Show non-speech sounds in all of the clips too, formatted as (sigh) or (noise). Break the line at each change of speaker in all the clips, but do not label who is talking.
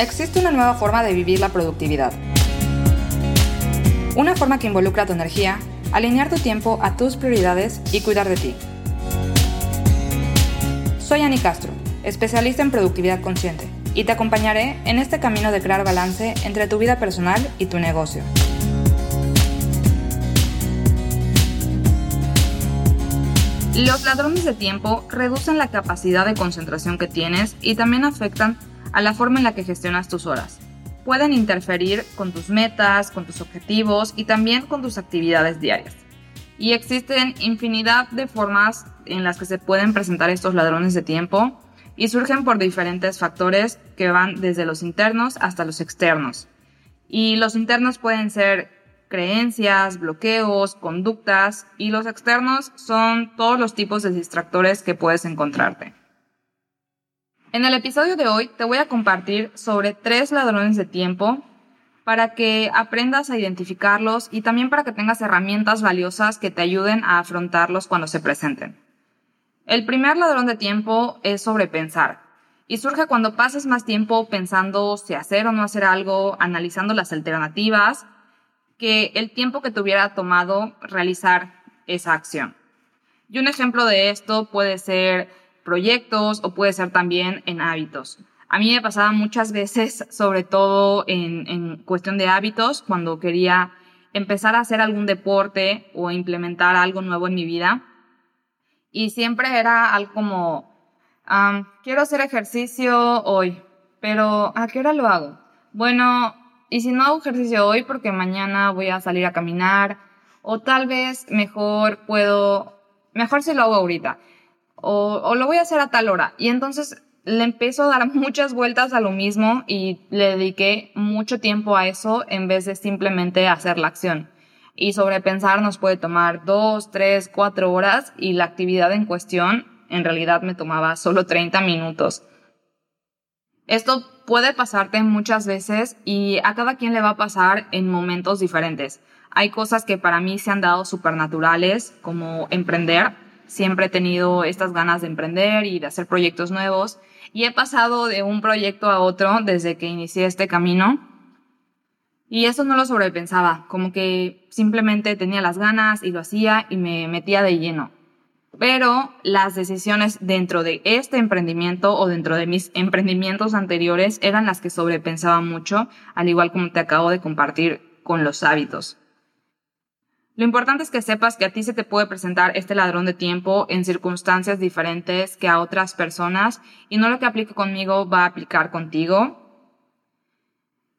existe una nueva forma de vivir la productividad. Una forma que involucra tu energía, alinear tu tiempo a tus prioridades y cuidar de ti. Soy Ani Castro, especialista en productividad consciente, y te acompañaré en este camino de crear balance entre tu vida personal y tu negocio. Los ladrones de tiempo reducen la capacidad de concentración que tienes y también afectan a la forma en la que gestionas tus horas. Pueden interferir con tus metas, con tus objetivos y también con tus actividades diarias. Y existen infinidad de formas en las que se pueden presentar estos ladrones de tiempo y surgen por diferentes factores que van desde los internos hasta los externos. Y los internos pueden ser creencias, bloqueos, conductas y los externos son todos los tipos de distractores que puedes encontrarte. En el episodio de hoy te voy a compartir sobre tres ladrones de tiempo para que aprendas a identificarlos y también para que tengas herramientas valiosas que te ayuden a afrontarlos cuando se presenten. El primer ladrón de tiempo es sobrepensar y surge cuando pases más tiempo pensando si hacer o no hacer algo, analizando las alternativas, que el tiempo que te hubiera tomado realizar esa acción. Y un ejemplo de esto puede ser proyectos o puede ser también en hábitos. A mí me pasaba muchas (laughs) veces, sobre todo en, en cuestión de hábitos, cuando quería empezar a hacer algún deporte o implementar algo nuevo en mi vida. Y siempre era algo como, quiero hacer ejercicio hoy, pero ¿a qué hora lo hago? Bueno, y si no hago ejercicio hoy porque mañana voy a salir a caminar, o tal vez mejor puedo, mejor si lo hago ahorita o, lo voy a hacer a tal hora. Y entonces le empiezo a dar (laughs) muchas vueltas a lo mismo y le dediqué mucho tiempo a eso en vez de simplemente hacer la acción. Y sobrepensar nos puede tomar dos, tres, cuatro horas y la actividad en cuestión en realidad me tomaba solo 30 minutos. Esto puede pasarte muchas veces y a cada quien le va a pasar en momentos diferentes. Hay cosas que para mí se han dado supernaturales, como emprender, siempre he tenido estas ganas de emprender y de hacer proyectos nuevos y he pasado de un proyecto a otro desde que inicié este camino. Y eso no lo sobrepensaba, como que simplemente tenía las ganas y lo hacía y me metía de lleno. Pero las decisiones dentro de este emprendimiento o dentro de mis emprendimientos anteriores eran las que sobrepensaba mucho, al igual como te acabo de compartir con los hábitos. Lo importante es que sepas que a ti se te puede presentar este ladrón de tiempo en circunstancias diferentes que a otras personas y no lo que aplique conmigo va a aplicar contigo.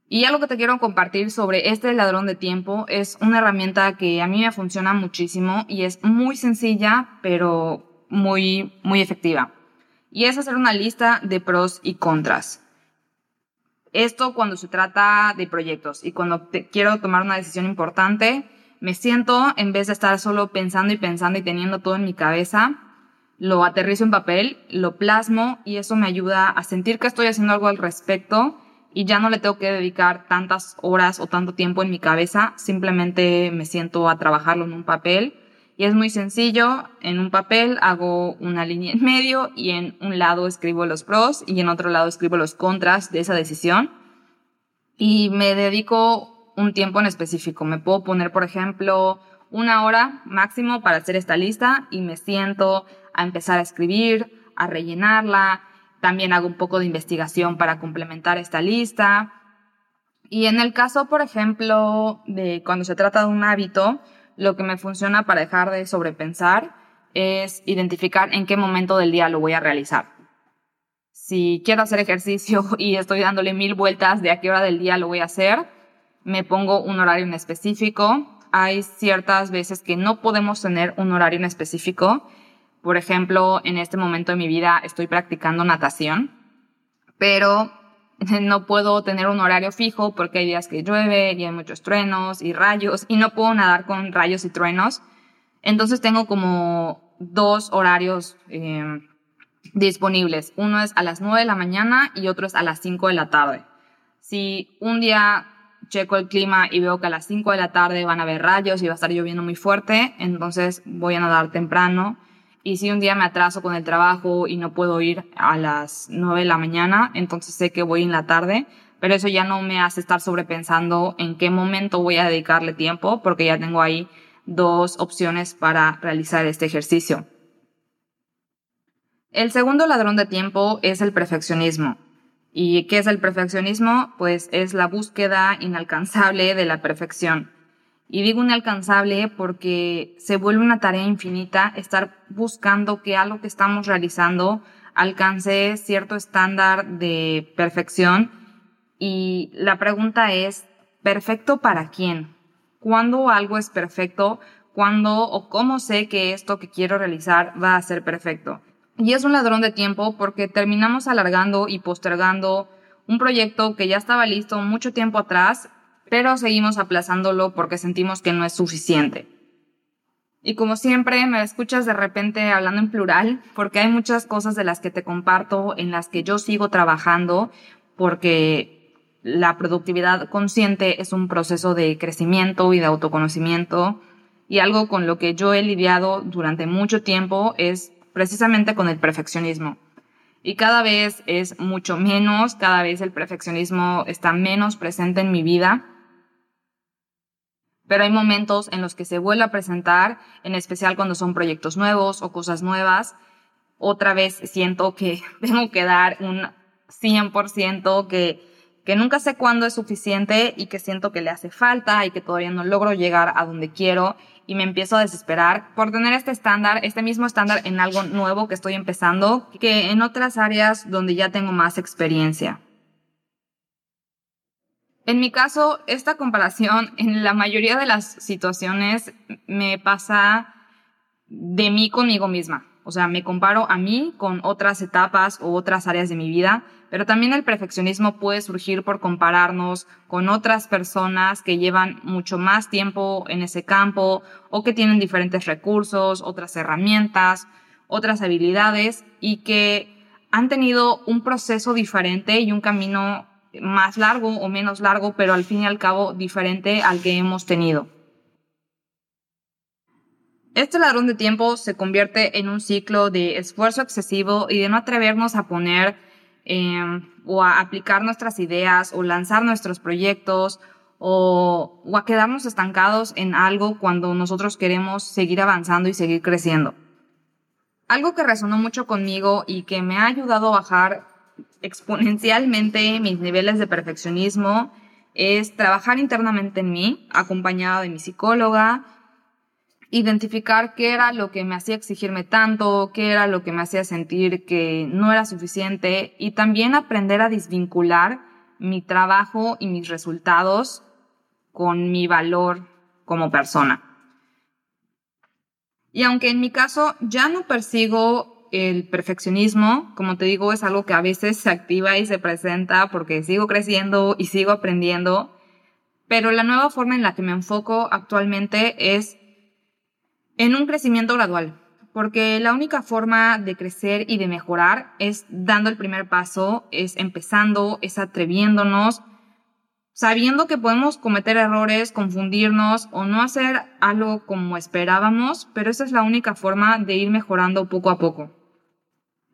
Y algo que te quiero compartir sobre este ladrón de tiempo es una herramienta que a mí me funciona muchísimo y es muy sencilla, pero muy, muy efectiva. Y es hacer una lista de pros y contras. Esto cuando se trata de proyectos y cuando te quiero tomar una decisión importante, me siento, en vez de estar solo pensando y pensando y teniendo todo en mi cabeza, lo aterrizo en papel, lo plasmo y eso me ayuda a sentir que estoy haciendo algo al respecto y ya no le tengo que dedicar tantas horas o tanto tiempo en mi cabeza, simplemente me siento a trabajarlo en un papel. Y es muy sencillo, en un papel hago una línea en medio y en un lado escribo los pros y en otro lado escribo los contras de esa decisión. Y me dedico un tiempo en específico. Me puedo poner, por ejemplo, una hora máximo para hacer esta lista y me siento a empezar a escribir, a rellenarla. También hago un poco de investigación para complementar esta lista. Y en el caso, por ejemplo, de cuando se trata de un hábito, lo que me funciona para dejar de sobrepensar es identificar en qué momento del día lo voy a realizar. Si quiero hacer ejercicio (laughs) y estoy dándole mil vueltas de a qué hora del día lo voy a hacer, me pongo un horario en específico. Hay ciertas veces que no podemos tener un horario en específico. Por ejemplo, en este momento de mi vida estoy practicando natación, pero (laughs) no puedo tener un horario fijo porque hay días que llueve y hay muchos truenos y rayos y no puedo nadar con rayos y truenos. Entonces tengo como dos horarios eh, disponibles. Uno es a las 9 de la mañana y otro es a las 5 de la tarde. Si un día checo el clima y veo que a las 5 de la tarde van a haber rayos y va a estar lloviendo muy fuerte, entonces voy a nadar temprano. Y si un día me atraso con el trabajo y no puedo ir a las 9 de la mañana, entonces sé que voy en la tarde pero eso ya no me hace estar sobrepensando en qué momento voy a dedicarle tiempo, porque ya tengo ahí dos opciones para realizar este ejercicio. El segundo ladrón de tiempo es el perfeccionismo. ¿Y qué es el perfeccionismo? Pues es la búsqueda inalcanzable de la perfección. Y digo inalcanzable porque se vuelve una tarea infinita estar buscando que algo que estamos realizando alcance cierto estándar de perfección. Y la pregunta es, ¿perfecto para quién? ¿Cuándo algo es perfecto? ¿Cuándo o cómo sé que esto que quiero realizar va a ser perfecto? Y es un ladrón de tiempo porque terminamos alargando y postergando un proyecto que ya estaba listo mucho tiempo atrás, pero seguimos aplazándolo porque sentimos que no es suficiente. Y como siempre, me escuchas de repente hablando en plural, porque hay muchas cosas de las que te comparto, en las que yo sigo trabajando, porque la productividad consciente es un proceso de crecimiento y de autoconocimiento. Y algo con lo que yo he lidiado durante mucho tiempo es precisamente con el perfeccionismo. Y cada vez es mucho menos, cada vez el perfeccionismo está menos presente en mi vida. Pero hay momentos en los que se vuelve a presentar, en especial cuando son proyectos nuevos o cosas nuevas. Otra vez siento que (laughs) tengo que dar un 100%, que, que nunca sé cuándo es suficiente y que siento que le hace falta y que todavía no logro llegar a donde quiero y me empiezo a desesperar por tener este estándar, este mismo estándar en algo nuevo que estoy empezando, que en otras áreas donde ya tengo más experiencia. En mi caso, esta comparación (laughs) en la mayoría de las situaciones me pasa de mí conmigo misma. O sea, me comparo a mí con otras etapas o otras áreas de mi vida, pero también el perfeccionismo puede surgir por compararnos con otras personas que llevan mucho más tiempo en ese campo o que tienen diferentes recursos, otras herramientas, otras habilidades y que han tenido un proceso diferente y un camino más largo o menos largo, pero al fin y al cabo diferente al que hemos tenido. Este ladrón de tiempo se convierte en un ciclo de esfuerzo excesivo y de no atrevernos a poner em, o a aplicar nuestras ideas o lanzar nuestros proyectos o, o a quedarnos estancados en algo cuando nosotros queremos seguir avanzando y seguir creciendo. Algo que resonó mucho conmigo y que me ha ayudado a bajar exponencialmente mis niveles de perfeccionismo es trabajar internamente en mí, acompañada de mi psicóloga, identificar qué era lo que me hacía exigirme tanto, qué era lo que me hacía sentir que no era suficiente y también aprender a desvincular mi trabajo y mis resultados con mi valor como persona. Y aunque en mi caso ya no persigo el perfeccionismo, como te digo, es algo que a veces se activa y se presenta porque sigo creciendo y sigo aprendiendo, pero la nueva forma en la que me enfoco actualmente es en un crecimiento gradual, porque la única forma de crecer y de mejorar es dando el primer paso, es empezando, es atreviéndonos, sabiendo que podemos cometer errores, confundirnos o no hacer algo como esperábamos, pero esa es la única forma de ir mejorando poco a poco.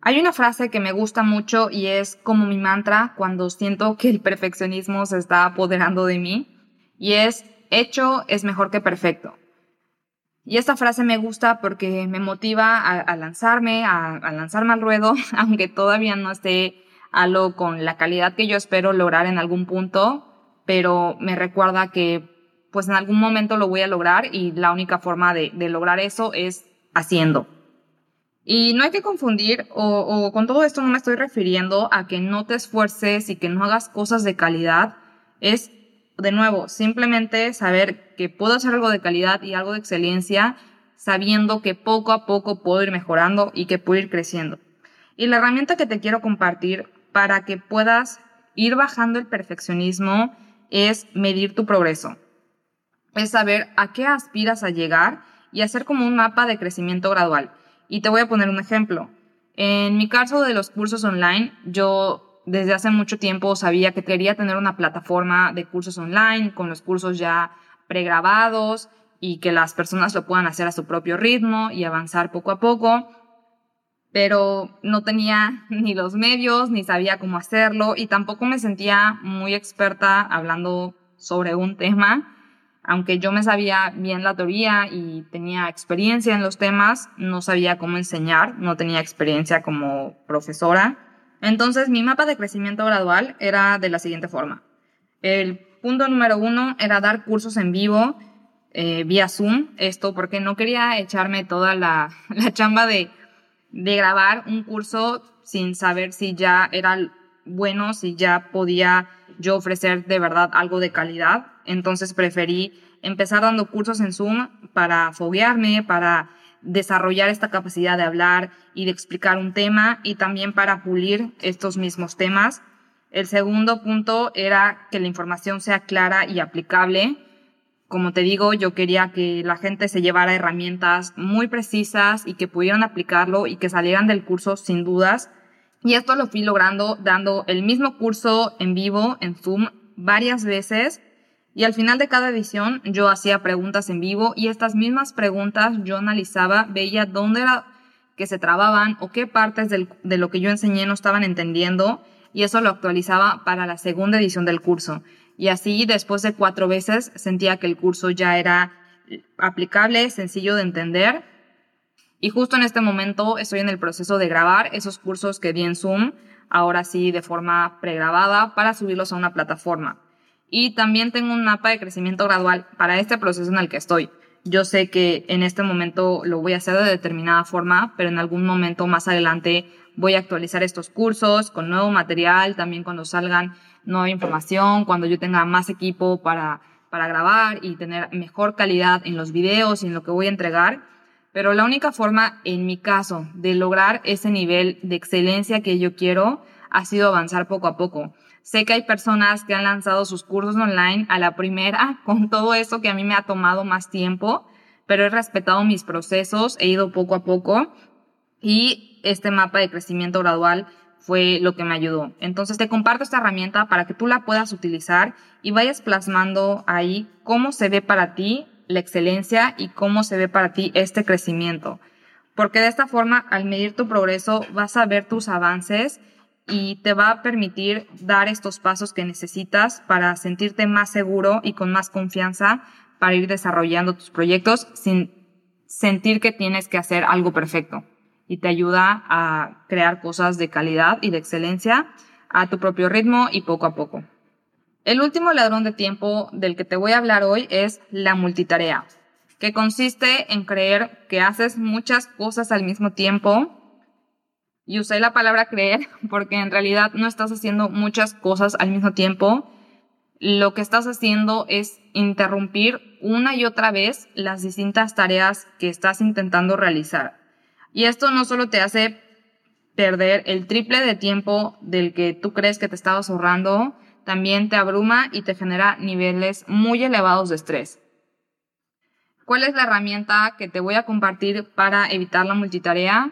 Hay una frase que me gusta mucho y es como mi mantra cuando siento que el perfeccionismo se está apoderando de mí y es hecho es mejor que perfecto. Y esta frase me gusta porque me motiva a, lanzarme, a, lanzarme al ruedo, (laughs) aunque todavía no esté algo con la calidad que yo espero lograr en algún punto, pero me recuerda que pues en algún momento lo voy a lograr y la única forma de, lograr eso es haciendo. Y no hay que confundir, o, con todo esto no me estoy refiriendo a que no te esfuerces y que no hagas cosas de calidad, es de nuevo, simplemente saber que puedo hacer algo de calidad y algo de excelencia, sabiendo que poco a poco puedo ir mejorando y que puedo ir creciendo. Y la herramienta que te quiero compartir para que puedas ir bajando el perfeccionismo es medir tu progreso. Es saber a qué aspiras a llegar y hacer como un mapa de crecimiento gradual. Y te voy a poner un ejemplo. En mi caso de los cursos online, yo desde hace mucho tiempo sabía que quería tener una plataforma de cursos online con los cursos ya pregrabados y que las personas lo puedan hacer a su propio ritmo y avanzar poco a poco. pero no tenía (laughs) ni los medios, ni sabía cómo hacerlo y tampoco me sentía muy experta hablando sobre un tema. Aunque yo me sabía bien la teoría y tenía experiencia en los temas, no sabía cómo enseñar, no tenía experiencia como profesora. Entonces mi mapa de crecimiento gradual era de la siguiente forma. El punto número uno era dar cursos en vivo eh, vía Zoom, esto porque no quería echarme toda la, (laughs) la chamba de, de grabar un curso sin saber si ya era bueno, si ya podía yo ofrecer de verdad algo de calidad. Entonces preferí empezar dando cursos en Zoom para foguearme, para desarrollar esta capacidad de hablar y de explicar un tema y también para pulir estos mismos temas. El segundo punto era que la información sea clara y aplicable como te digo, yo quería que la gente se llevara herramientas muy precisas y que pudieran aplicarlo y que salieran del curso sin dudas. Y esto lo fui logrando dando el mismo curso en vivo, en Zoom, varias veces. Y al final de cada edición yo hacía preguntas en vivo y estas mismas preguntas yo analizaba, veía dónde era que se trababan o qué partes de lo que yo enseñé no estaban entendiendo y eso lo actualizaba para la segunda edición del curso. Y así, después de cuatro veces, sentía que el curso ya era aplicable, sencillo de entender. Y justo en este momento estoy en el proceso de grabar esos cursos que di en Zoom, ahora sí de forma pregrabada, para subirlos a una plataforma. Y también tengo un mapa de crecimiento gradual para este proceso en el que estoy. Yo sé que en este momento lo voy a hacer de determinada forma, pero en algún momento más adelante voy a actualizar estos cursos con nuevo material, también cuando salgan nueva información, cuando yo tenga más equipo para, para grabar y tener mejor calidad en los videos y en lo que voy a entregar. Pero la única forma, en mi caso, de lograr ese nivel de excelencia que yo quiero ha sido avanzar poco a poco. Sé que hay personas que han lanzado sus cursos online a la primera (laughs) con todo eso que a mí me ha tomado más tiempo, pero he respetado mis procesos, he ido poco a poco y este mapa de crecimiento gradual fue lo que me ayudó. Entonces te comparto esta herramienta para que tú la puedas utilizar y vayas plasmando ahí cómo se ve para ti la excelencia y cómo se ve para ti este crecimiento. Porque de esta forma, al medir tu progreso, vas a ver tus avances y te va a permitir dar estos pasos que necesitas para sentirte más seguro y con más confianza para ir desarrollando tus proyectos sin sentir que tienes que hacer algo perfecto y te ayuda a crear cosas de calidad y de excelencia a tu propio ritmo y poco a poco. El último ladrón de tiempo del que te voy a hablar hoy es la multitarea, que consiste en creer que haces muchas cosas al mismo tiempo. Y usé la palabra creer (laughs) porque en realidad no estás haciendo muchas cosas al mismo tiempo. Lo que estás haciendo es interrumpir una y otra vez las distintas tareas que estás intentando realizar. Y esto no solo te hace perder el triple de tiempo del que tú crees que te estabas ahorrando, también te abruma y te genera niveles muy elevados de estrés. ¿Cuál es la herramienta que te voy a compartir para evitar la multitarea?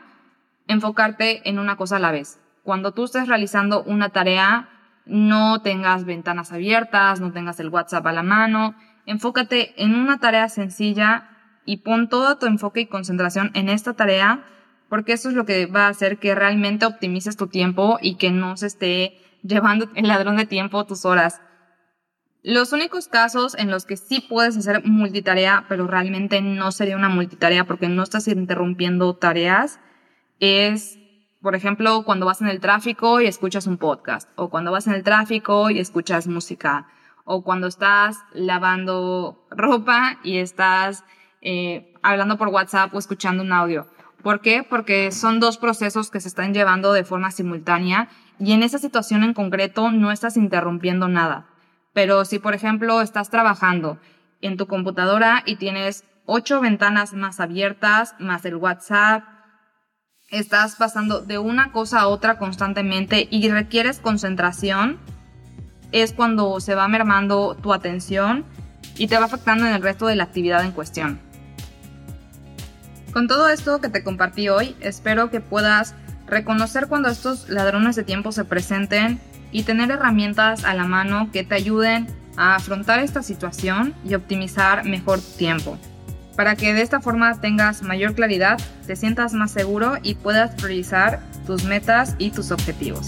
Enfocarte en una cosa a la vez. Cuando tú estés realizando una tarea, no tengas ventanas abiertas, no tengas el WhatsApp a la mano. Enfócate en una tarea sencilla y pon todo tu enfoque y concentración en esta tarea porque eso es lo que va a hacer que realmente optimices tu tiempo y que no se esté llevando el ladrón de tiempo tus horas. Los únicos casos en los que sí puedes hacer multitarea, pero realmente no sería una multitarea porque no estás interrumpiendo tareas, es, por ejemplo, cuando vas en el tráfico y escuchas un podcast, o cuando vas en el tráfico y escuchas música, o cuando estás lavando (laughs) ropa y estás eh, hablando por WhatsApp o escuchando un audio. ¿Por qué? Porque son dos procesos que se están llevando de forma simultánea y en esa situación en concreto no estás interrumpiendo nada. Pero si, por ejemplo, estás trabajando en tu computadora y tienes ocho ventanas más abiertas, más el WhatsApp, estás pasando de una cosa a otra constantemente y requieres concentración, es cuando se va mermando tu atención y te va afectando en el resto de la actividad en cuestión. Con todo esto que te compartí hoy, espero que puedas reconocer cuando estos ladrones de tiempo se presenten y tener herramientas a la mano que te ayuden a afrontar esta situación y optimizar mejor tiempo. Para que de esta forma tengas mayor claridad, te sientas más seguro y puedas priorizar tus metas y tus objetivos.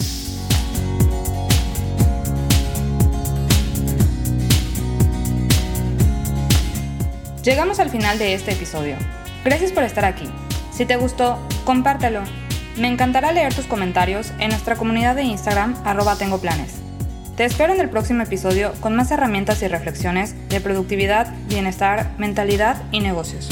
Llegamos al final de este episodio. Gracias por estar aquí. Si te gustó, compártelo. Me encantará leer tus comentarios en nuestra comunidad de Instagram arroba tengo planes. Te espero en el próximo episodio con más herramientas y reflexiones de productividad, bienestar, mentalidad y negocios.